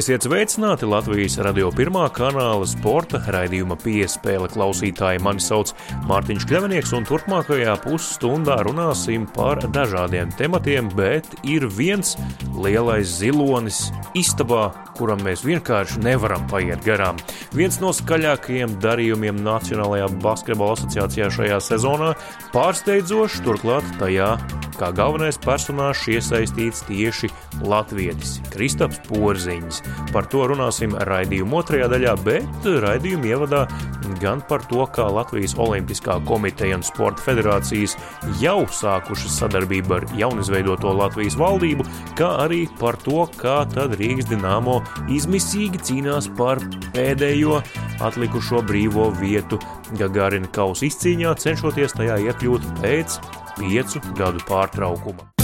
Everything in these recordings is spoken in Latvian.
Esiet sveicināti Latvijas radio pirmā kanāla sporta raidījuma piespēle klausītāji. Mani sauc Mārtiņš Kļavinieks, un turpmākajā pusstundā runāsim par dažādiem tematiem, bet ir viens lielais zilonis istabā, kuram mēs vienkārši nevaram paiet garām. Viens no skaļākajiem darījumiem Nacionālajā basketbola asociācijā šajā sezonā - pārsteidzošs, turklāt tajā kā galvenais personāžs iesaistīts tieši Latvijas Kristaps Porziņš. Par to runāsim raidījuma otrajā daļā, bet raidījuma ievadā gan par to, kā Latvijas Olimpiskā komiteja un Sporta federācijas jau sākušas sadarbību ar jaunizveidoto Latvijas valdību, kā arī par to, kā tad Rīgas Dienāmo izmisīgi cīnās par pēdējo atlikušo brīvo vietu Gagarina kausa izcīņā, cenšoties tajā iekļūt pēc piecu gadu pārtraukuma.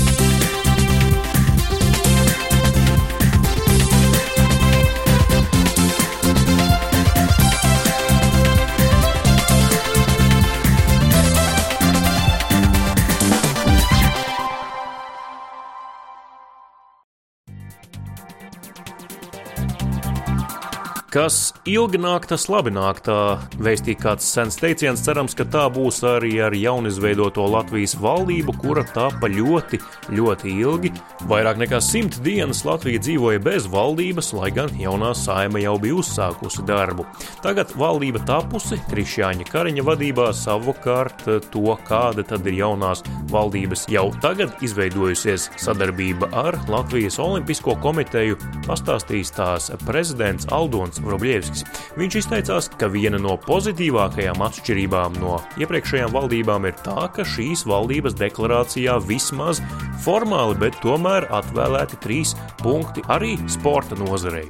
Kas ilgi nāk, tas labi nāk. Tā veistīja kāds sens teiciens. Cerams, ka tā būs arī ar jaunizveidoto Latvijas valdību, kura tāpa ļoti, ļoti ilgi. Vairāk nekā simt dienas Latvija dzīvoja bez valdības, lai gan jaunā saima jau bija uzsākusi darbu. Tagad valdība tapusi Krišjāņa Kariņa vadībā, savukārt to, kāda tad ir jaunās valdības jau tagad izveidojusies sadarbība ar Latvijas Olimpisko komiteju, pastāstīs tās prezidents Aldons Vrubļievskis. Viņš izteicās, ka viena no pozitīvākajām atšķirībām no iepriekšējām valdībām ir tā, ka šīs valdības deklarācijā vismaz formāli, bet tomēr atvēlēti trīs punkti arī sporta nozarei.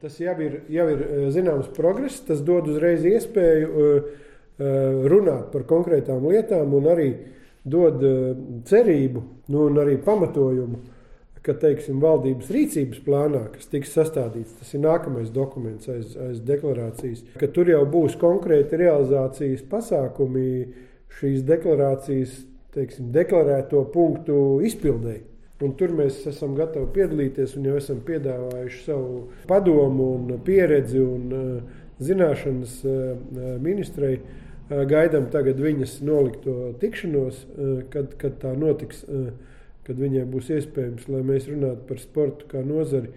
Tas jau ir, jau ir zināms progress, tas dod uzreiz iespēju runāt par konkrētām lietām un arī dod cerību nu, un arī pamatojumu ka teiksim, valdības rīcības plānā, kas tiks sastādīts, tas ir nākamais dokuments aiz, aiz deklarācijas, ka tur jau būs konkrēti realizācijas pasākumi šīs deklarācijas teiksim, deklarēto punktu izpildēji. Un tur mēs esam gatavi piedalīties un jau esam piedāvājuši savu padomu, un pieredzi un uh, zināšanas uh, ministrei. Uh, gaidām tagad viņas nolikto tikšanos, kad, kad tā notiks kad viņiem būs iespējams, lai mēs runātu par sportu kā nozari,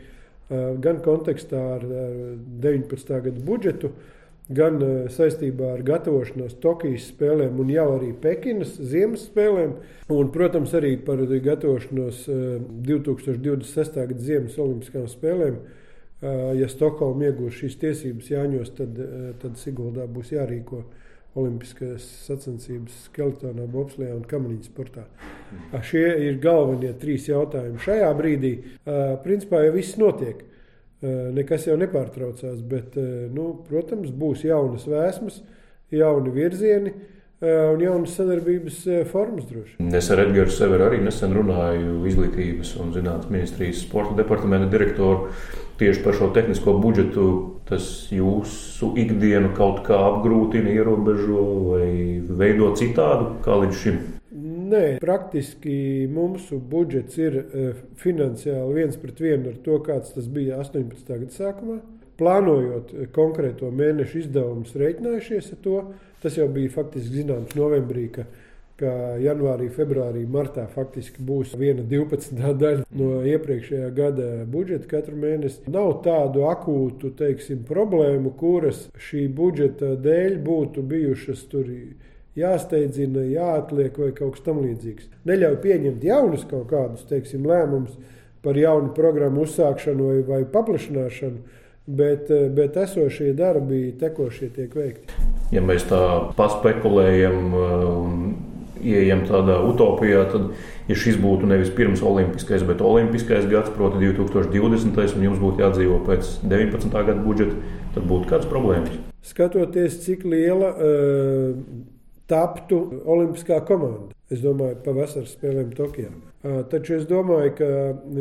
gan kontekstā ar 19. gada budžetu, gan saistībā ar gatavošanos Tokijas spēlēm un jau arī Pekinas ziemas spēlēm, un, protams, arī par gatavošanos 2026. gada ziemas olimpiskām spēlēm. Ja Stokholma iegūs šīs tiesības Jāņos, tad, tad Siguldā būs jārīko Olimpiskās sacensības skeletonā, bobslijā un kamaniņu sportā. Mm. Šie ir galvenie trīs jautājumi. Šajā brīdī, principā, jau viss notiek. Nekas jau nepārtraucās, bet, nu, protams, būs jaunas vēsmas, jauni virzieni un jaunas sadarbības formas droši. Es ar Edgars Severu arī nesen runāju izglītības un zinātnes ministrijas sporta departamenta direktoru tieši par šo tehnisko budžetu tas jūsu ikdienu kaut kā apgrūtina, ierobežo vai veido citādu kā līdz šim? Nē, praktiski mūsu budžets ir e, finansiāli viens pret vienu ar to, kāds tas bija 18. gada sākumā. Plānojot konkrēto mēnešu izdevumus, rēķinājušies ar to. Tas jau bija faktiski zināms novembrī, ka ka janvārī, februārī, martā faktiski būs viena 12. daļa no iepriekšējā gada budžeta katru mēnesi. Nav tādu akūtu teiksim, problēmu, kuras šī budžeta dēļ būtu bijušas tur. Jāsteidzina, jāatliek vai kaut kas tamlīdzīgs. Neļauj pieņemt jaunus kaut kādus teiksim, lēmumus par jaunu programmu uzsākšanu vai, vai paplašināšanu, bet, bet esošie darbi, tekošie tiek veikti. Ja mēs tā paspekulējam un ieejam tādā utopijā, tad, ja šis būtu nevis pirms olimpiskais, bet olimpiskais gads, proti, 2020. un jums būtu jādzīvo pēc 19. gada budžeta, tad būtu kādas problēmas. Skatoties, cik liela uh, taptu olimpiskā komanda, es domāju, pavasaras spēlēm Tokijā. Uh, taču es domāju, ka,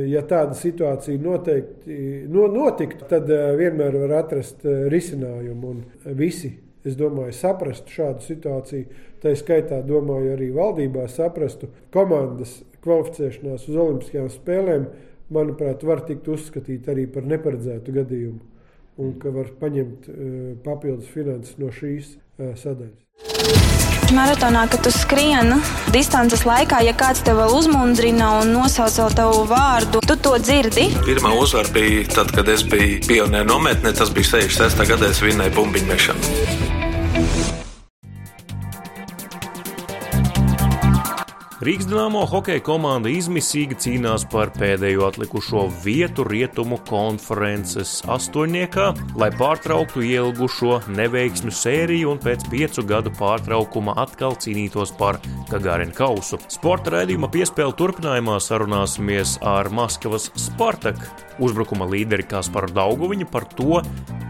ja tāda situācija noteikti no, notiktu, tad uh, vienmēr var atrast uh, risinājumu un visi es domāju, saprastu šādu situāciju. Tā skaitā, domāju, arī valdībā saprastu komandas kvalificēšanās uz Olimpiskajām spēlēm manuprāt, var tikt uzskatīt arī par neparedzētu gadījumu un ka var paņemt papildus finanses no šīs sadaļas. Maratonā, kad tu skrieni distances laikā, ja kāds tev vēl uzmundrina un nosauc tavu vārdu, tu to dzirdi. Pirmā uzvara bija tad, kad es biju pionieru nometnē. Tas bija 66. gadā, es vinnēju bumbiņu mešanu. Rīgas dīnāmo hokeja komanda izmisīgi cīnās par pēdējo atlikušo vietu rietumu konferences astoņniekā, lai pārtrauktu ielgušo neveiksmju sēriju un pēc piecu gadu pārtraukuma atkal cīnītos par Gagarina kausu. Sporta raidījuma piespēle turpinājumā sarunāsimies ar Maskavas Spartak uzbrukuma līderi Kasparu Daugoviņu par to,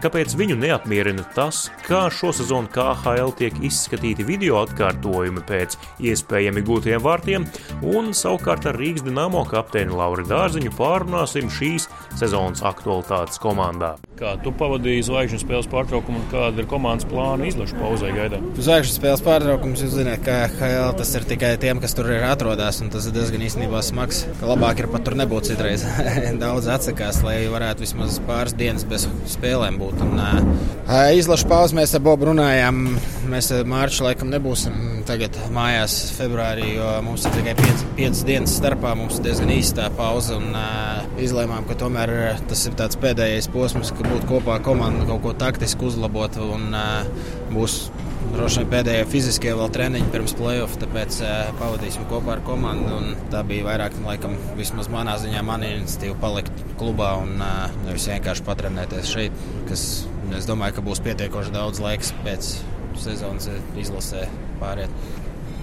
kāpēc viņu neapmierina tas, kā šosezon KHL tiek izskatīti video atkārtojumi pēc iespējami gūtiem vārtiem, un savukārt ar Rīgas Dienāmo kapteini Lauri Dārziņu pārunāsim šīs sezonas aktualitātes komandā. Kā tu pavadīji zvaigžņu spēles pārtraukumu un kāda ir komandas plāna izlaša pauzē gaidām? Zvaigžņu spēles pārtraukums, jūs zināt, ka KHL tas ir tikai tiem, kas tur ir atrodas, un tas ir diezgan īstenībā smags. Labāk ir pat tur nebūt citreiz. Daudz atsakās, lai varētu vismaz pāris dienas bez spēlēm būt. Un, uh, izlaša pauze mēs ar Bobu runājām. Mēs mārciņā laikam nebūsim tagad mājās februārī, jo mums ir tikai 5 dienas starpā. Mums ir diezgan īsta pauze un uh, izlēmām, ka tomēr tas ir tāds pēdējais posms, ka būt kopā komanda, kaut ko taktiski uzlabot. Un, uh, būs droši vien pēdējie fiziskie vēl treniņi pirms playoff, tāpēc uh, pavadīsim kopā ar komandu. Tā bija vairāk, laikam, vismaz manā ziņā, mana iniciatīva palikt klubā un uh, nevis vienkārši patrenēties šeit. Kas, es domāju, ka būs pietiekoši daudz laiks pēc sezonas izlasē pāriet.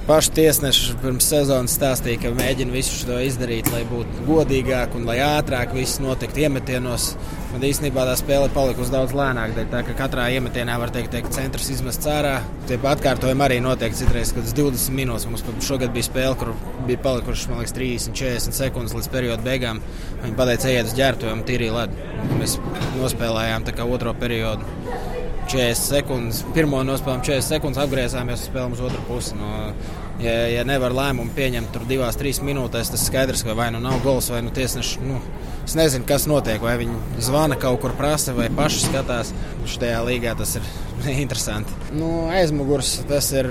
Paši tiesneši pirms sezonas stāstīja, ka mēģina visu to izdarīt, lai būtu godīgāk un lai ātrāk viss notiktu iemetienos. Bet īstenībā tā spēle palikusi daudz lēnāka. Tā kā katrā iemetienā var teikt, ka centrs izmests ārā. Tie atkārtojumi arī notiek citreiz, kad 20 minūtes. Mums šogad bija spēle, kur bija palikušas liekas, 30, 40 sekundes līdz perioda beigām. Viņi pateica, ejiet uz ģērbtuvi un tīrīja ledu. Mēs nospēlējām otro periodu. 40 sekundes, pirmo nospēlējām 40 sekundes, apgriezāmies un spēlējām uz otru pusi. No, ja, ja nevar lēmumu pieņemt tur divās, trīs minūtēs, tas skaidrs, ka vai nu nav gols, vai nu tiesneši. Nu, es nezinu, kas notiek, vai viņi zvana kaut kur prasa, vai paši skatās. Šajā līgā tas ir interesanti. Nu, aizmugurs tas ir.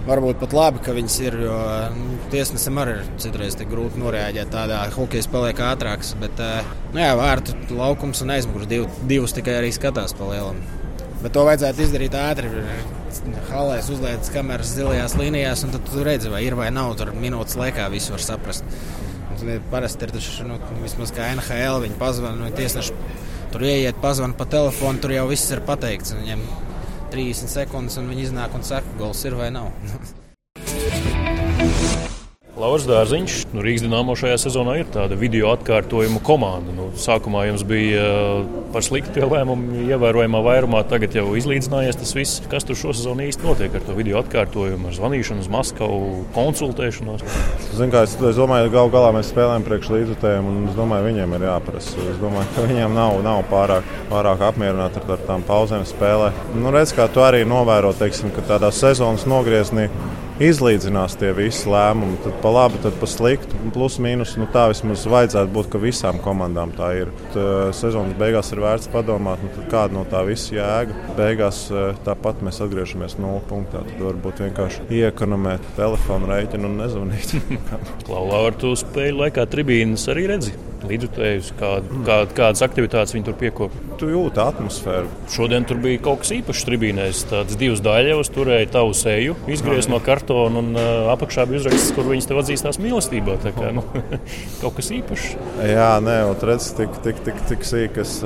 Varbūt pat labi, ka viņas ir, jo nu, tiesnesim arī ir citreiz grūti noreaģēt. Tādā hokeja paliek ātrāks, bet nu, jā, vārtu laukums un aizmugurs div, divus tikai arī skatās pa lielam. Bet to vajadzētu izdarīt ātri. Halēs uzliekas kameras zilajās līnijās, un tad redzi, vai ir vai nav. Tur minūtes laikā visu var saprast. Parasti ir taču, nu, vismaz kā NHL, viņi pazvan, nu, tiesneši tur ieiet, pazvan pa telefonu, tur jau viss ir pateikts. Viņiem 30 sekundes, un viņi iznāk un saka, gols ir vai nav. Lauris Dārziņš, nu, Rīgas dīnāmo šajā sezonā ir tāda video atkārtojumu komanda. Nu, sākumā jums bija uh, par sliktu tie lēmumi, ievērojamā vairumā, tagad jau izlīdzinājies tas viss. Kas tur šosezon īsti notiek ar to video atkārtojumu, ar zvanīšanu uz Maskavu, konsultēšanos? Zin, kā, es, es domāju, ka gal galā mēs spēlējam priekš līdzutējiem, un es domāju, viņiem ir jāprasa. Es domāju, ka viņiem nav, nav pārāk, pārāk apmierināti ar, ar tām pauzēm spēlē. Nu, redz, kā tu arī novēro, teiksim, ka tādā sezonas nogriezienī izlīdzinās tie visi lēmumi. Tad pa labi, tad pa sliktu. Plus mīnus, nu, tā vismaz vajadzētu būt, ka visām komandām tā ir. Tad, uh, sezonas beigās ir vērts padomāt, nu, kāda no tā visa jēga. Beigās uh, tāpat mēs atgriežamies nulle punktā. Tad varbūt vienkārši iekonomēt telefonu rēķinu un nezvanīt. Klaulā ar to spēļu laikā tribīnas arī redzi līdzutējus, kād, kād, kādas aktivitātes viņi tur piekopja. Tu jūti atmosfēru. Šodien tur bija kaut kas īpašs tribīnēs. Tādas divas daļas turēja tavu seju, izgriezt no kartona un uh, apakšā bija uzraksts, kur viņas tev atzīstās mīlestībā. Tā kā nu, kaut kas īpašs. Jā, nē, redz, tik, tik, tik, tik sīkas,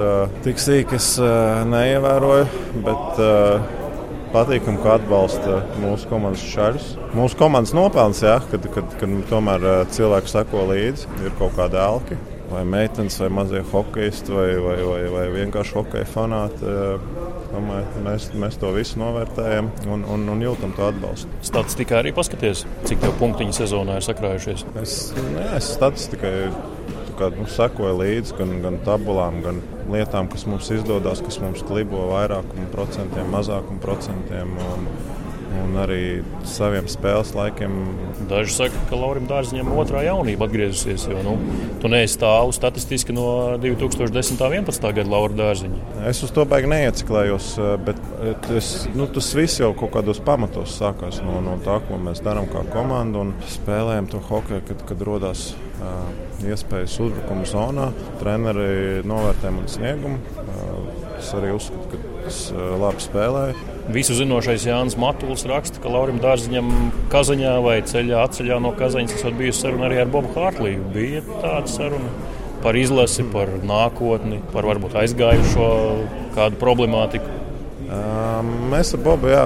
tik sīkas neievēroju. Bet, uh, patīkami, ka atbalsta mūsu komandas šaļus. Mūsu komandas nopelns, ja, kad, kad, kad tomēr cilvēki sako līdzi, ir kaut kāda elka vai meitenes, vai mazie hokeisti, vai, vai, vai, vai vienkārši hokeja fanāti. Eh, domāju, mēs, mēs to visu novērtējam un, un, un jūtam to atbalstu. Statistikā arī paskaties, cik tev punktiņu sezonā ir sakrājušies. Es, nē, es statistikai kā, nu, sekoju līdzi gan, gan tabulām, gan lietām, kas mums izdodas, kas mums klibo vairākumu procentiem, mazākumu procentiem. Un, un arī saviem spēles laikiem. Daži saka, ka Laurim Dārziņam otrā jaunība atgriezusies, jo nu, tu neesi tālu statistiski no 2010. un 2011. gada Laura Dārziņa. Es uz to baigi neieciklējos, bet es, nu, tas viss jau kaut kādos pamatos sākās no, no tā, ko mēs darām kā komanda un spēlējam to hokeju, kad, kad rodas uh, iespējas uzbrukuma zonā. Treneri novērtē manu sniegumu. Uh, es arī uzskatu, ka es uh, labi spēlēju. Visu zinošais Jānis Matuls raksta, ka Laurim Dārziņam Kazaņā vai ceļā atceļā no Kazaņas esat bijusi saruna arī ar Bobu Hārtliju. Bija tāda saruna par izlasi, par nākotni, par varbūt aizgājušo kādu problemātiku. Mēs ar Bobu jā,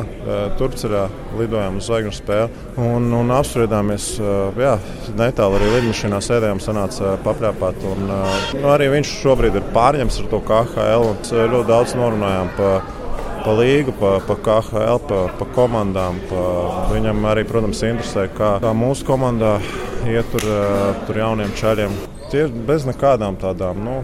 Turcijā lidojām uz zvaigžņu spēli un, un apspriedāmies. Jā, netālu arī lidmašīnā sēdējām, sanāca papļāpāt. Un, nu, arī viņš šobrīd ir pārņemts ar to KHL un ļoti daudz norunājām par pa līgu, pa, pa KHL, pa, pa komandām. Pa, viņam arī, protams, interesē, kā, kā mūsu komandā iet tur, tur jauniem čaļiem. Tie bez nekādām tādām. Nu,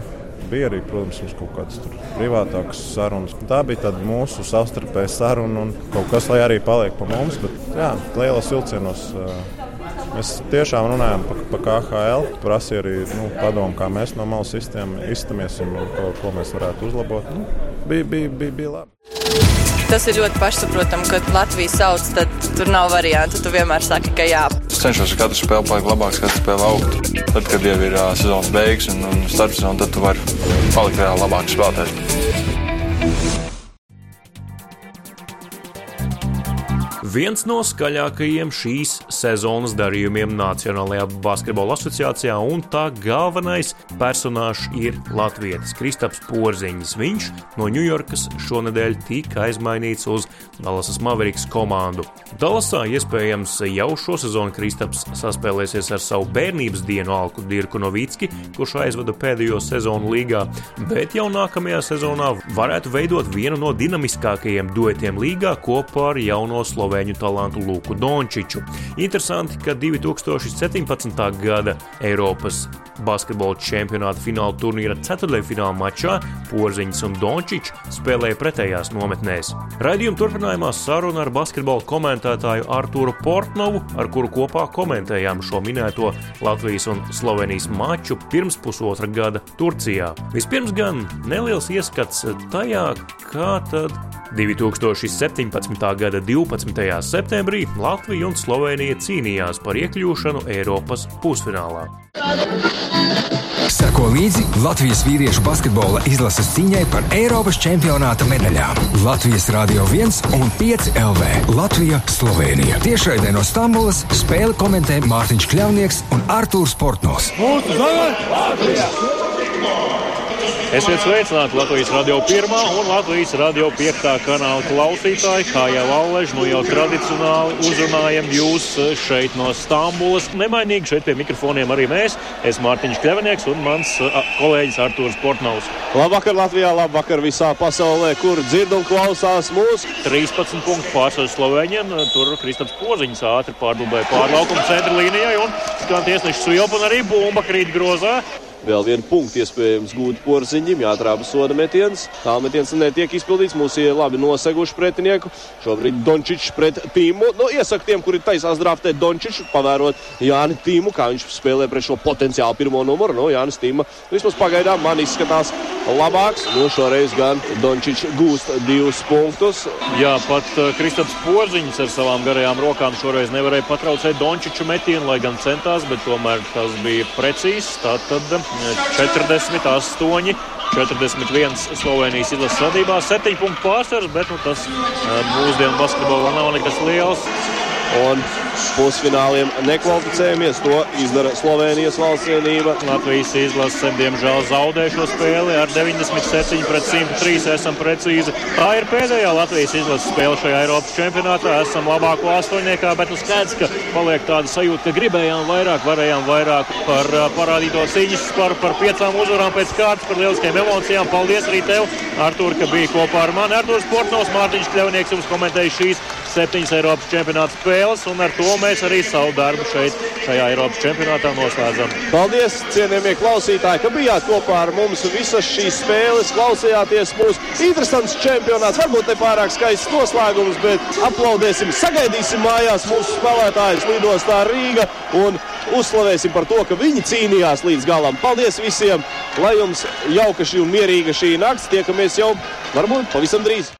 Bija arī, protams, kaut kādas privātākas sarunas. Tā bija mūsu savstarpēja saruna un kaut kas, lai arī paliek pa mums. Bet, jā, lielos vilcienos mēs tiešām runājam par pa KHL. Prasīja arī nu, padomu, kā mēs no malas iztamies un ko, ko mēs varētu uzlabot. Nu, bija, bija, bija, bija labi. Tas ir ļoti pašsaprotami, kad Latvija sauc, tad tur nav variantu. Tu vienmēr saki, ka jā. Es cenšos ar katru spēli palikt labāks, katru spēli augt. Tad, kad jau ir uh, sezonas beigas un, un starpsezona, tad tu vari palikt vēl labāks spēlētājs. Viens no skaļākajiem šīs sezonas darījumiem Nacionālajā basketbola asociācijā un tā galvenais personāžs ir Latvijas Kristaps Porziņš. Viņš no Ņujorkas šonadēļ tika aizmainīts uz Dallasas Mavericks komandu. Dallasā iespējams jau šo sezonu Kristaps saspēlēsies ar savu bērnības dienu Alku Dirku Novicki, kurš aizvada pēdējo sezonu līgā, bet jau nākamajā sezonā varētu veidot vienu no dinamiskākajiem duetiem līgā kopā ar jauno Slovēņu spēļu talantu Luku Dončiču. Interesanti, ka 2017. gada Eiropas basketbola čempionāta fināla turnīra ceturdaļfināla mačā Porziņš un Dončičs spēlēja pretējās nometnēs. Raidījuma turpinājumā saruna ar basketbola komentētāju Arturu Portnovu, ar kuru kopā komentējām šo minēto Latvijas un Slovenijas maču pirms pusotra gada Turcijā. Vispirms gan neliels ieskats tajā, kā tad 2017. gada 12. septembrī Latvija un Slovenija cīnījās par iekļūšanu Eiropas pusfinālā. Seko līdzi Latvijas vīriešu basketbola izlases cīņai par Eiropas čempionāta medaļām. Latvijas Rādio 1 un 5 LV Latvija Slovenija. Tiešraidē no Stambulas spēli komentē Mārtiņš Kļavnieks un Artūrs Portnos. Mūsu zeme! Latvija! Esiet sveicināti Latvijas radio pirmā un Latvijas radio piektā kanāla klausītāji. Kā jau Allež, nu jau tradicionāli uzrunājam jūs šeit no Stambulas. Nemainīgi šeit pie mikrofoniem arī mēs. Es Mārtiņš Kļavinieks un mans kolēģis Artūrs Portnaus. Labvakar Latvijā, labvakar visā pasaulē, kur dzird un klausās mūs. 13 punktu pārsvaru Slovēņiem. Tur Kristaps Poziņš ātri pārdubēja pārlaukumu centra līnijai un skan tiesneša svilpa un arī bumba krīt grozā. Vēl vienu punktu iespējams gūt porziņģim, jāatrāpa soda metiens. Tālmetiens netiek izpildīts, mūs ir labi noseguši pretinieku. Šobrīd Dončičs pret Tīmu. Nu, iesaku tiem, kuri taisās draftēt Dončiču, pavērot Jāni Tīmu, kā viņš spēlē pret šo potenciālu pirmo numuru. Nu, Jānis Tīma vismaz pagaidām man izskatās labāks. Nu, šoreiz gan Dončičs gūst divus punktus. Jā, pat uh, Kristaps Porziņš ar savām garajām rokām šoreiz nevarēja patraucēt Dončiču metienu, lai gan centās, bet tomēr tas bija precīzs. Tātad 48, 41 Slovenijas izlases vadībā, 7 punktu pārsvars, bet nu, tas mūsdienu basketbolā nav nekas liels. Un pusfināliem nekvalificējamies. To izdara Slovenijas valsts vienība. Latvijas izlase, diemžēl, zaudē šo spēli ar 97 pret 103. Esam precīzi. Tā ir pēdējā Latvijas izlases spēle šajā Eiropas čempionātā. Esam labāko astoņniekā, bet nu skaidrs, ka paliek tāda sajūta, ka gribējām vairāk, varējām vairāk par parādīto cīņas par, par piecām uzvarām pēc kārtas, par lieliskiem emocijām. Paldies arī tev, Artur, ka biji kopā ar mani. Arturs Portnovs, Mārtiņš Kļavnieks jums komentēja šīs septiņas Eiropas čempionāta spēles, un ar to mēs arī savu darbu šeit, šajā Eiropas čempionātā noslēdzam. Paldies, cienījamie klausītāji, ka bijāt kopā ar mums visas šīs spēles, klausījāties mūsu interesants čempionāts. Varbūt ne pārāk skaists noslēgums, bet aplaudēsim, sagaidīsim mājās mūsu spēlētājus lidostā Rīga un uzslavēsim par to, ka viņi cīnījās līdz galam. Paldies visiem! Lai jums jauka šī un mierīga šī nakts! Tiekamies jau varbūt pavisam drīz!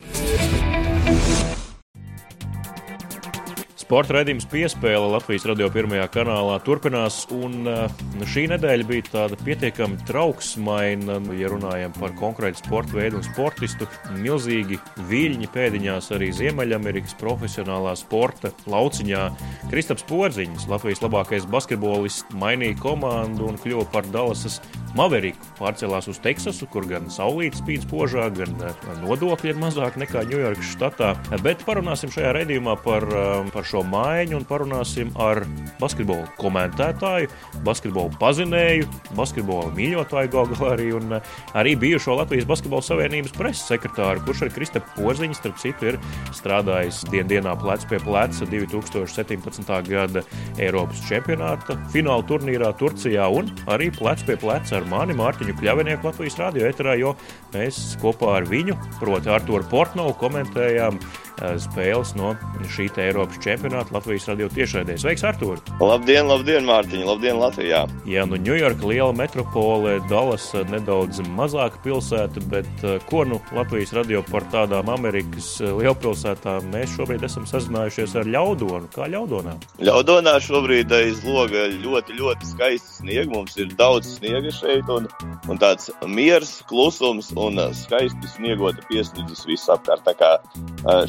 Sporta raidījums piespēle Latvijas radio pirmajā kanālā turpinās, un nu, šī nedēļa bija tāda pietiekami trauksmaina, ja runājam par konkrētu sporta veidu un sportistu. Milzīgi viļņi pēdiņās arī Ziemeļamerikas profesionālā sporta lauciņā. Kristaps Porziņš, Latvijas labākais basketbolists, mainīja komandu un kļuva par Dallasas Maveriku. Pārcēlās uz Teksasu, kur gan saulīte spīd spožāk, gan nodokļi ir mazāk nekā Ņujorkas štatā. Bet parunāsim šajā raidījumā par, par šo šo maiņu un parunāsim ar basketbola komentētāju, basketbola pazinēju, basketbola mīļotāju galā arī un eh, arī bijušo Latvijas Basketbola Savienības preses sekretāru, kurš ar Kristap Poziņu, starp citu, ir strādājis dien dienā plec pie pleca 2017. gada Eiropas čempionāta fināla turnīrā Turcijā un arī plec pie pleca ar mani Mārtiņu Kļavinieku Latvijas radio eterā, jo mēs kopā ar viņu, proti Arturu Portnovu, komentējām spēles no šī Eiropas čempionāta Latvijas radio tiešraidē. Sveiks, Artur! Labdien, labdien, Mārtiņ! Labdien, Latvijā! Jā, nu Ņujorka liela metropole, Dallas eh, nedaudz mazāka pilsēta, bet eh, ko nu Latvijas radio par tādām Amerikas lielpilsētām mēs šobrīd esam sazinājušies ar Ļaudonu. Kā Ļaudonā? Ļaudonā šobrīd aiz loga ļoti, ļoti skaists sniegs. Mums ir daudz sniega šeit un, un tāds miers, klusums un skaisti sniegota piesniedzis visapkārt. Tā kā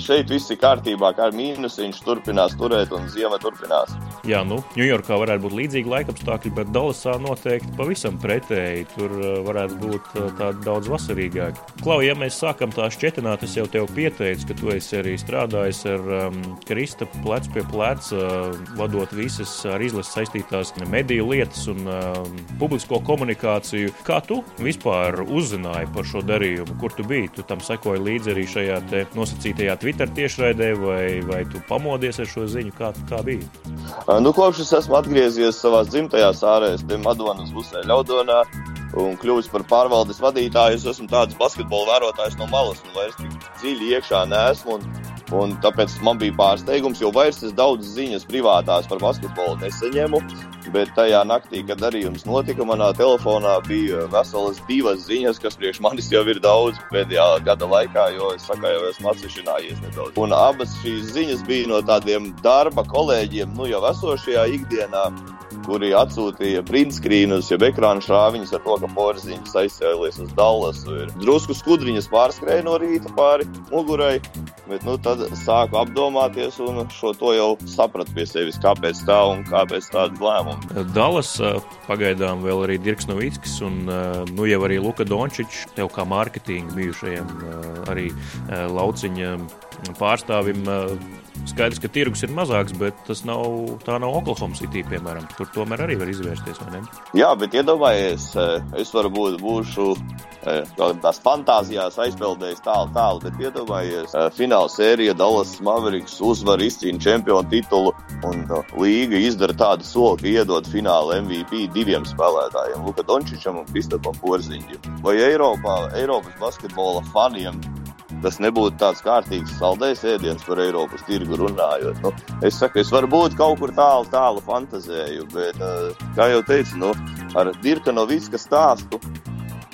šeit šeit viss ir kārtībā, kā mīnusiņš turpinās turēt un ziema turpinās. Jā, nu, Ņujorkā varētu būt līdzīgi laikapstākļi, bet Dallasā noteikti pavisam pretēji. Tur uh, varētu būt uh, tāda daudz vasarīgāka. Klau, ja mēs sākam tā šķetināt, es jau tev pieteicu, ka tu esi arī strādājis ar um, Krista plec pie pleca, uh, vadot visas ar izlases saistītās mediju lietas un um, publisko komunikāciju. Kā tu vispār uzzināji par šo darījumu? Kur tu biji? Tu tam sekoji līdzi arī šajā nosacītajā Twitter vakar tiešraidē, vai, vai tu pamodies ar šo ziņu? Kā, kā bija? Nu, kopš es esmu atgriezies savā dzimtajā sārēs, Madonas pusē, Ļaudonā, un kļuvis par pārvaldes vadītāju, es esmu tāds basketbola vērotājs no malas, un vairs tik dziļi iekšā nesmu. Un, un tāpēc man bija pārsteigums, jo vairs es daudz ziņas privātās par basketbolu nesaņēmu. Bet tajā naktī, kad darījums notika, manā telefonā bija veselas divas ziņas, kas priekš manis jau ir daudz pēdējā gada laikā, jo es saku, jau esmu atsevišķinājies nedaudz. Un abas šīs ziņas bija no tādiem darba kolēģiem, nu jau esošajā ikdienā kuri atsūtīja printskrīnus, jeb ekrāna šāviņus ar to, ka porziņš aizcēlies uz Dallas. Drusku skudriņas pārskrēja no rīta pāri mugurai, bet nu, tad sāku apdomāties un šo to jau sapratu pie sevis, kāpēc tā un kāpēc tāda lēmuma. Dallas pagaidām vēl arī Dirks Novickis un nu, jau arī Luka Dončičs, tev kā mārketinga bijušajam arī lauciņa pārstāvim Skaidrs, ka tirgus ir mazāks, bet tas nav, tā nav Oklahoma City, piemēram. Tur tomēr arī var izvērsties? Jā, bet iedomājieties, eh, es varbūt būšu eh, tās fantāzijās aizpeldējis tālu, tālu, bet iedomājieties, eh, fināla sērija Dallas Mavericks uzvar izcīna čempionu titulu un līga izdara tādu soli, ka iedod fināla MVP diviem spēlētājiem, Luka Dončičam un Kristapam Porziņģim. Vai Eiropā, Eiropas basketbola faniem tas nebūtu tāds kārtīgs saldējs ēdiens par Eiropas tirgu runājot. Nu, es saku, es varbūt kaut kur tālu, tālu fantazēju, bet, eh, kā jau teicu, nu, ar Dirka Novicka stāstu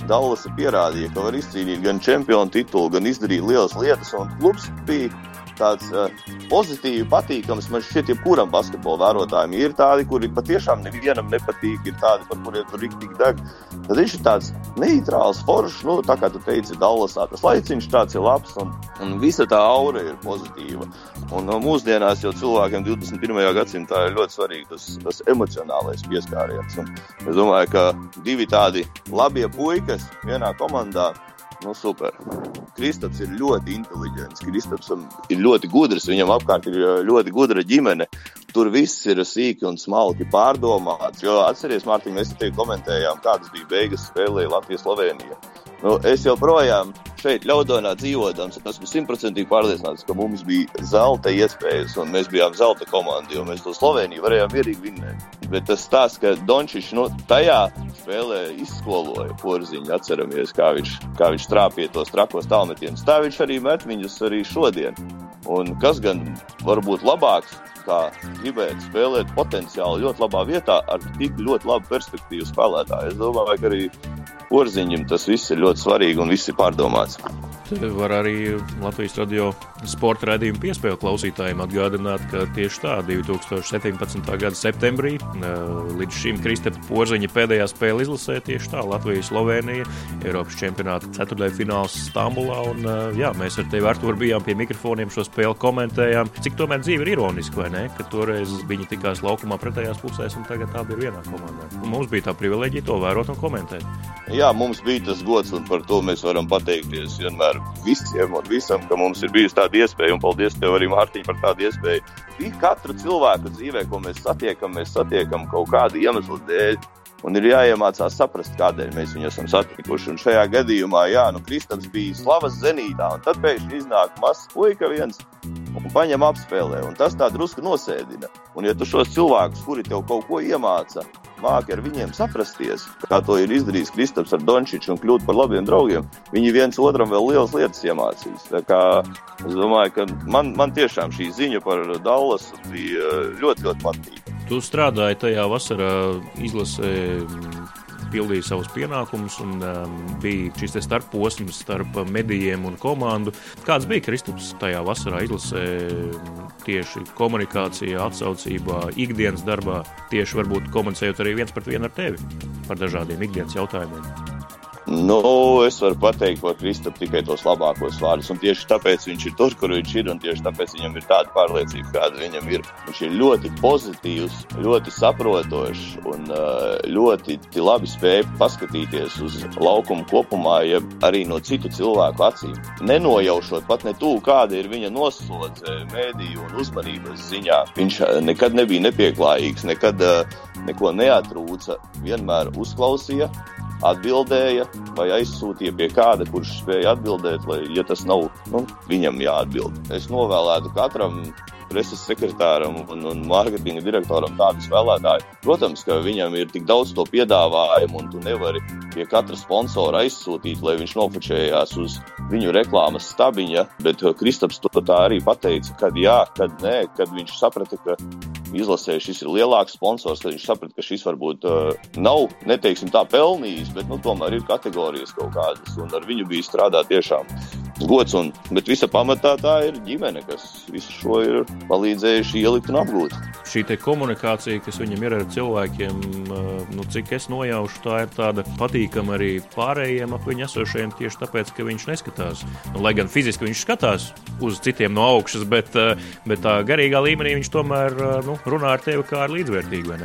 Dallas pierādīja, ka var izcīnīt gan čempionu titulu, gan izdarīt lielas lietas, un klubs bija tāds uh, pozitīvi patīkams. Man šķiet, ka jebkuram basketbola vērotājam ir tādi, kuri patiešām nevienam nepatīk, ir tādi, par kuriem tur rīktīgi deg. Tad viņš ir tāds neitrāls, foršs, nu, tā kā tu teici, Dallasā. Tas laiciņš tāds ir labs, un, un visa tā aura ir pozitīva. Un no, mūsdienās jau cilvēkiem 21. gadsimtā ir ļoti svarīgi tas, tas emocionālais pieskāriens. Un es domāju, ka divi tādi labie puikas vienā komandā Nu, super. Kristaps ir ļoti inteliģents. Kristaps ir ļoti gudrs. Viņam apkārt ir uh, ļoti gudra ģimene. Tur viss ir sīki un smalki pārdomāts. Jo atcerieties, Mārtiņ, mēs te komentējām, kādas bija beigas spēlē Latvijas-Slovenija. Nu, es joprojām šeit, Ļaudonā dzīvodams, esmu simtprocentīgi pārliecināts, ka mums bija zelta iespējas, un mēs bijām zelta komanda, jo mēs to Sloveniju varējām mierīgi vinnēt. Bet tas stāsts, ka Dončits nu, tajā spēlē izskoloja porziņu, atceramies, kā viņš, kā viņš trāpīja tos trakos tālmetienus. Tā viņš arī met viņus arī šodien. Un kas gan var būt labāks? kā gribēt spēlēt potenciāli ļoti labā vietā ar tik ļoti labu perspektīvu spēlētāju. Es domāju, ka arī Porziņam tas viss ir ļoti svarīgi un viss ir pārdomāts. Te var arī Latvijas radio sporta raidījuma piespēļu klausītājiem atgādināt, ka tieši tā 2017. gada septembrī līdz šim Kristapa Porziņa pēdējā spēle izlasē tieši tā Latvija-Slovenija Eiropas čempionāta ceturtajā fināls Stambulā. Un, jā, mēs ar tevi Artur bijām pie mikrofoniem šo spēli komentējām. Cik tomēr dzīve ir ironiska, vai ne? Ka toreiz viņi tikās laukumā pretējās pusēs un tagad tāda ir vienā komandā. Un mums bija tā privileģija to vērot un komentēt. Jā, mums bija tas gods un par to mēs varam pateikties vienmēr visiem un visam, ka mums ir bijusi tāda iespēja, un paldies tev arī, Mārtiņ, par tādu iespēju. Bija katru cilvēku dzīvē, ko mēs satiekam, mēs satiekam kaut kādu iemeslu dēļ. Un ir jāiemācās saprast, kādēļ mēs viņu esam satikuši. Un šajā gadījumā, jā, nu, Kristaps bija slavas zenītā, un tad pēkšņi iznāk mazs puika viens un paņem apspēlē. Un tas tā drusku nosēdina. Un, ja tu šos cilvēkus, kuri tev kaut ko iemāca, māki ar viņiem saprasties, kā to ir izdarījis Kristaps ar Dončiču un kļūt par labiem draugiem, viņi viens otram vēl lielas lietas iemācīs. Tā kā es domāju, ka man, man tiešām šī ziņa par Dallas bija ļoti, ļoti patīkama. Tu strādāji tajā vasarā izlasē pildīja savus pienākumus un um, bija šis starposms starp medijiem un komandu. Kāds bija Kristaps tajā vasarā izlasē tieši komunikācijā, atsaucībā, ikdienas darbā, tieši varbūt komunicējot arī viens pret vienu ar tevi par dažādiem ikdienas jautājumiem? Nu, es varu pateikt par Kristapu tikai tos labākos vārdus. Un tieši tāpēc viņš ir tur, kur viņš ir. Un tieši tāpēc viņam ir tāda pārliecība, kāda viņam ir. Viņš ir ļoti pozitīvs, ļoti saprotošs un ļoti labi spēj paskatīties uz laukumu kopumā, ja arī no citu cilvēku acīm. Nenojaušot pat ne tuvu, kāda ir viņa noslodze mēdīju un uzmanības ziņā. Viņš nekad nebija nepieklājīgs, nekad neko neatrūca, vienmēr uzklausīja atbildēja vai aizsūtīja pie kāda, kurš spēja atbildēt, lai, ja tas nav nu, viņam jāatbild. Es novēlētu katram preses sekretāram un, un mārketinga direktoram tādu spēlētāju. Protams, ka viņam ir tik daudz to piedāvājumu, un tu nevari pie katra sponsora aizsūtīt, lai viņš nofočējās uz viņu reklāmas stabiņa, bet Kristaps to tā arī pateica, kad jā, kad nē, kad viņš saprata, ka izlasē šis ir lielāks sponsors, tad viņš saprata, ka šis varbūt uh, nav, neteiksim tā, pelnījis, bet nu, tomēr ir kategorijas kaut kādas, un ar viņu bija strādāt tiešām gods. Un, bet visa pamatā tā ir ģimene, kas visu šo ir palīdzējuši ielikt un apgūt. Šī komunikācija, kas viņam ir ar cilvēkiem, nu, cik es nojaušu, tā ir tāda patīkama arī pārējiem ap viņu esošajiem, tieši tāpēc, ka viņš neskatās. Nu, lai gan fiziski viņš skatās uz citiem no augšas, bet, bet tā garīgā līmenī viņš tomēr nu, runā ar tevi kā ar līdzvērtīgu.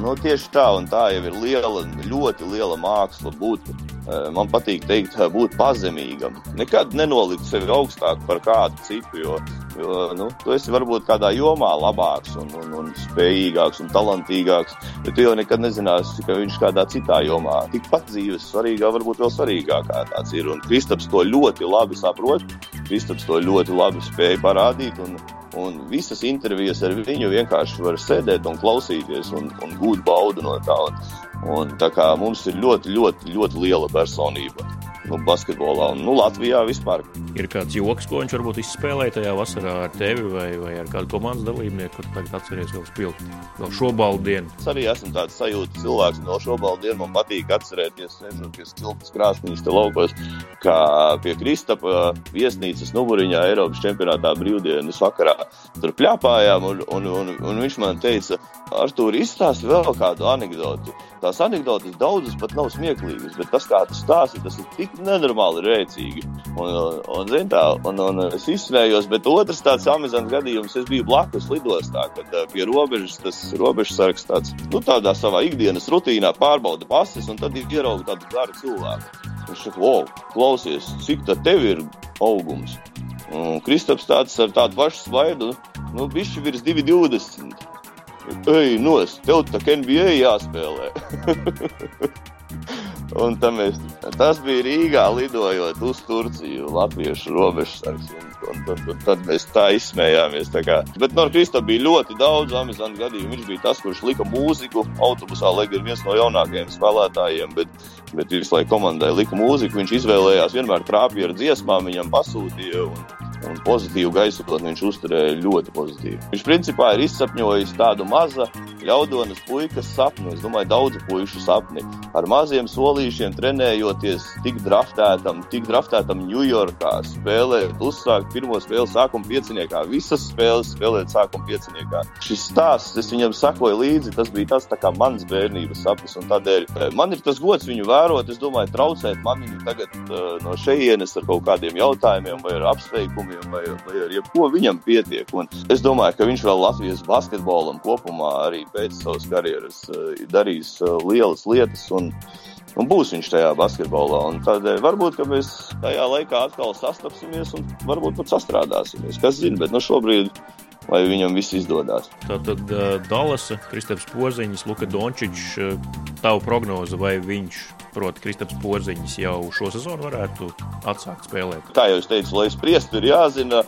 Nu, tieši tā, un tā jau ir liela, ļoti liela māksla būt. Eh, man patīk teikt, eh, būt pazemīgam. Nekad nenolikt sevi augstāk par kādu citu, jo, jo nu, tu esi varbūt kādā jomā labāks un, un, un spējīgāks un talantīgāks, bet tu jau nekad nezināsi, ka viņš kādā citā jomā tikpat dzīves svarīgā, varbūt vēl svarīgākā tāds ir. Un Kristaps to ļoti labi saprot, Kristaps to ļoti labi spēja parādīt. Un, Un visas intervijas ar viņu vienkārši var sēdēt un klausīties un, un gūt baudu no tā. Un, un tā kā mums ir ļoti, ļoti, ļoti liela personība nu, basketbolā un nu, Latvijā vispār. Ir kāds joks, ko viņš varbūt izspēlēja tajā vasarā ar tevi vai, vai ar kādu komandas dalībnieku, kur tagad atceries vēl spilgt vēl šobaldu dienu. Es arī esmu tāds sajūta cilvēks no šobaldu dienu. Man patīk atcerēties, sēžot pie stilpas krāsnīs te laukos, kā pie Kristapa viesnīcas numuriņā Eiropas čempionātā brīvdienas vakarā. Tur pļāpājām un, un, un, un viņš man teica, Artur, izstāsti vēl kādu anekdoti. Tās anekdotas daudzas pat nav smieklīgas, bet tas, kā tu stāsti, tas ir tik nenormāli rēcīgi. Un, un, un, zin, tā, un, un es izsmējos, bet otrs tāds amizants gadījums, es biju blakus lidostā, kad pie robežas tas robežsargs tāds, nu, tādā savā ikdienas rutīnā pārbauda pases, un tad ierauga tādu garu cilvēku. Viņš saka, wow, klausies, cik tad tev ir augums? Un Kristaps tāds ar tādu pašu svaidu, nu, bišķi virs 2,20. Ej, nos, tev tā kā NBA jāspēlē. Un mēs, tas bija Rīgā lidojot uz Turciju, Latviešu robežsargs. Un, un, un, tad mēs tā izsmējāmies. Tā kā. Bet no Krista bija ļoti daudz amizantu gadījumu. Viņš bija tas, kurš lika mūziku autobusā, lai gan viens no jaunākajiem spēlētājiem. Bet, bet visu laiku komandai lika mūziku. Viņš izvēlējās vienmēr trāpīt ar dziesmām, viņam pasūtīja. Un, un pozitīvu gaisotni viņš uzturēja ļoti pozitīvi. Viņš principā ir izsapņojis tādu mazu ļaudonas puikas sapni. Es domāju, daudzu puišu sapni. Ar maziem solīšiem trenējoties, tik draftētam, tik draftētam Ņujorkā, spēlēt, uzsākt pirmo spēli sākuma pieciniekā, visas spēles spēlēt sākuma pieciniekā. Šis stāsts, es viņam sakoju līdzi, tas bija tas kā mans bērnības sapnis. Tādēļ eh, man ir tas gods viņu vērot. Es domāju, traucēt man viņu tagad uh, no šejienes ar kaut kādiem jautājumiem vai apsveikumiem jautājumiem, vai, vai ar jebko viņam pietiek. Un es domāju, ka viņš vēl Latvijas basketbolam kopumā arī pēc savas karjeras eh, darīs eh, lielas lietas. Un, Un būs viņš tajā basketbolā. Tādēļ varbūt mēs tajā laikā atkal sastapsimies un varbūt pat sastrādāsimies. Kas zina, bet nu šobrīd lai viņam viss izdodas. Tātad uh, Dallas, Kristaps Poziņš, Luka Dončičs, uh, tavu prognoze, vai viņš Proti, Kristaps Porziņš jau šo sezonu varētu atsākt spēlēt. Kā jau es teicu, lai spriestu ir jāzina,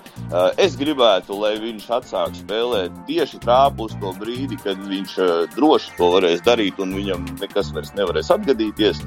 es gribētu, lai viņš atsāk spēlēt tieši trāpu uz to brīdi, kad viņš droši to varēs darīt un viņam nekas vairs nevarēs atgadīties.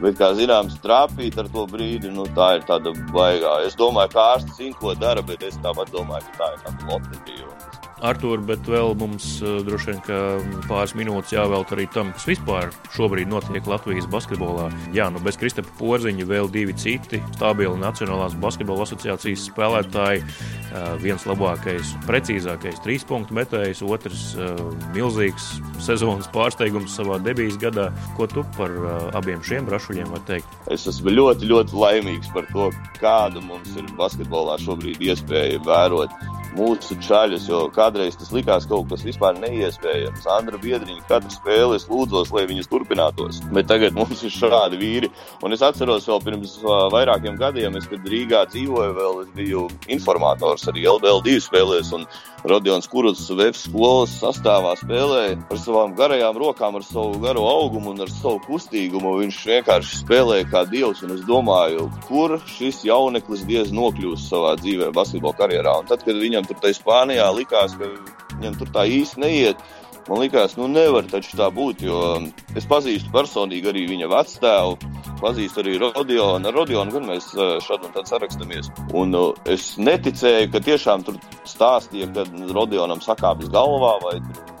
Bet, kā zināms, trāpīt ar to brīdi, nu, tā ir tāda baigā. Es domāju, ka ārsts zina, ko dara, bet es tāpat domāju, ka tā ir tāda loterija. Artur, bet vēl mums uh, droši vien pāris minūtes jāvelta arī tam, kas vispār šobrīd notiek Latvijas basketbolā. Jā, nu bez Kristapa Porziņa vēl divi citi stabili Nacionālās basketbola asociācijas spēlētāji. Uh, viens labākais, precīzākais trīs punktu metējs, otrs uh, milzīgs sezonas pārsteigums savā debijas gadā. Ko tu par abiem šiem brašuļiem vari teikt? Es esmu ļoti, ļoti laimīgs par to, kādu mums ir basketbolā šobrīd iespēja vērot mūsu čaļus, jo kādreiz tas likās kaut kas vispār neiespējams. Andra Biedriņa katru spēli es lūdzos, lai viņas turpinātos, bet tagad mums ir šādi vīri. Un es atceros vēl pirms vairākiem gadiem, es, kad Rīgā dzīvoju, vēl es biju informators arī LBL2 spēlēs. Rodions Kuruts Vēfs skolas sastāvā spēlēja ar savām garajām rokām, ar savu garo augumu un ar savu kustīgumu. Viņš vienkārši spēlēja kā dievs, un es domāju, kur šis jauneklis diez nokļūs savā dzīvē, basketbola karjerā. Un tad, kad viņam tur tajā Spānijā likās, ka viņam tur tā īsti neiet, Man liekas, nu nevar taču tā būt, jo es pazīstu personīgi arī viņa vectēvu, pazīstu arī Rodionu. Ar Rodionu gan mēs šādi un tad sarakstamies. Un es neticēju, ka tiešām tur stāstīja, ka Rodionam sakāpjas galvā vai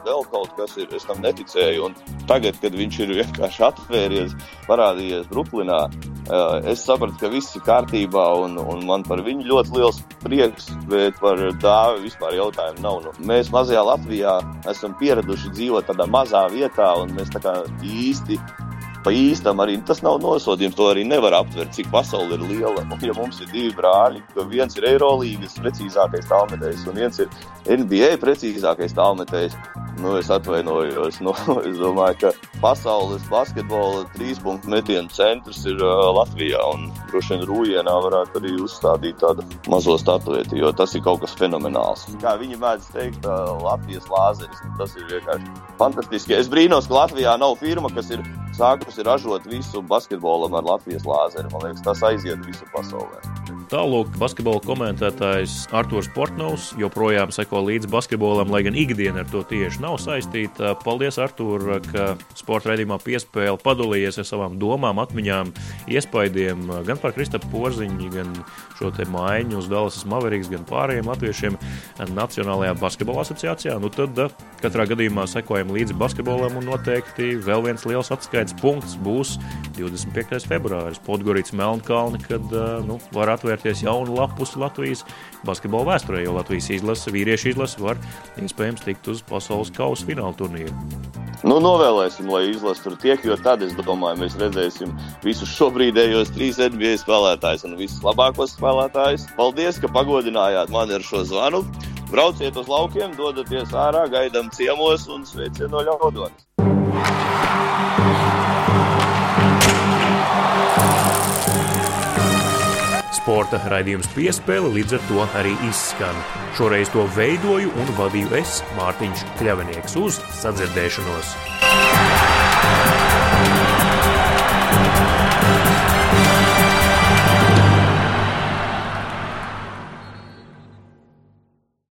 vēl kaut kas ir. Es tam neticēju. Un tagad, kad viņš ir vienkārši atvērties, parādījies Brooklynā, es sapratu, ka viss ir kārtībā un, un man par viņu ļoti liels prieks, bet par dāvi vispār jautājumu nav. Nu, mēs mazajā Latvijā esam pieraduši dzīvot tādā mazā vietā, un mēs tā kā īsti pa īstam arī tas nav nosodījums. To arī nevar aptvert, cik pasaule ir liela. Un, ja mums ir divi brāļi, tad viens ir Eirolandes precīzākais tālmetējs, un viens ir NBA precīzākais tālmetējs, nu, es atvainojos. Nu, es domāju, ka pasaules basketbola trīspunktu metienu centrs ir uh, Latvijā. Droši vien Rūjienā varētu arī uzstādīt tādu mazo statueti, jo tas ir kaut kas fenomenāls. Kā viņi mēdz teikt, uh, Latvijas lāzeris. Nu, tas ir vienkārši fantastiski. Es brīnos, ka Latvijā nav firma, kas ir sākusi ražot visu basketbolam ar Latvijas lāzeri. Man liekas, tas aiziet visu pasaulē. Tālāk, basketbola komentētājs Arthurs Portnovs joprojām seko līdzi basketbolam, lai gan ikdiena ar to tieši nav saistīta. Paldies, Artur, ka sporta raidījumā piespēle padalījies ar savām domām, atmiņām, iespaidiem gan par Kristapu Porziņu, gan šo te maiņu uz Dallas Mavericks, gan pārējiem latviešiem Nacionālajā basketbola asociācijā. Nu tad katrā gadījumā sekojam līdzi basketbolam un noteikti vēl viens liels atskaites punkts būs 25. februāris Podgorīts Melnkalni, kad nu, var atvērt atvērties jaunu lapus Latvijas basketbola vēsturē, jo Latvijas izlase, vīriešu izlase var iespējams tikt uz pasaules kausa fināla turnīru. Nu, novēlēsim, lai izlase tur tiek, jo tad, es domāju, mēs redzēsim visus šobrīdējos trīs NBA spēlētājus un visus labākos spēlētājus. Paldies, ka pagodinājāt mani ar šo zvanu. Brauciet uz laukiem, dodaties ārā, gaidām ciemos un sveicienu no ļaudonis. Sporta raidījums piespēle līdz ar to arī izskan. Šoreiz to veidoju un vadīju es, Mārtiņš Kļavinieks, uz sadzirdēšanos.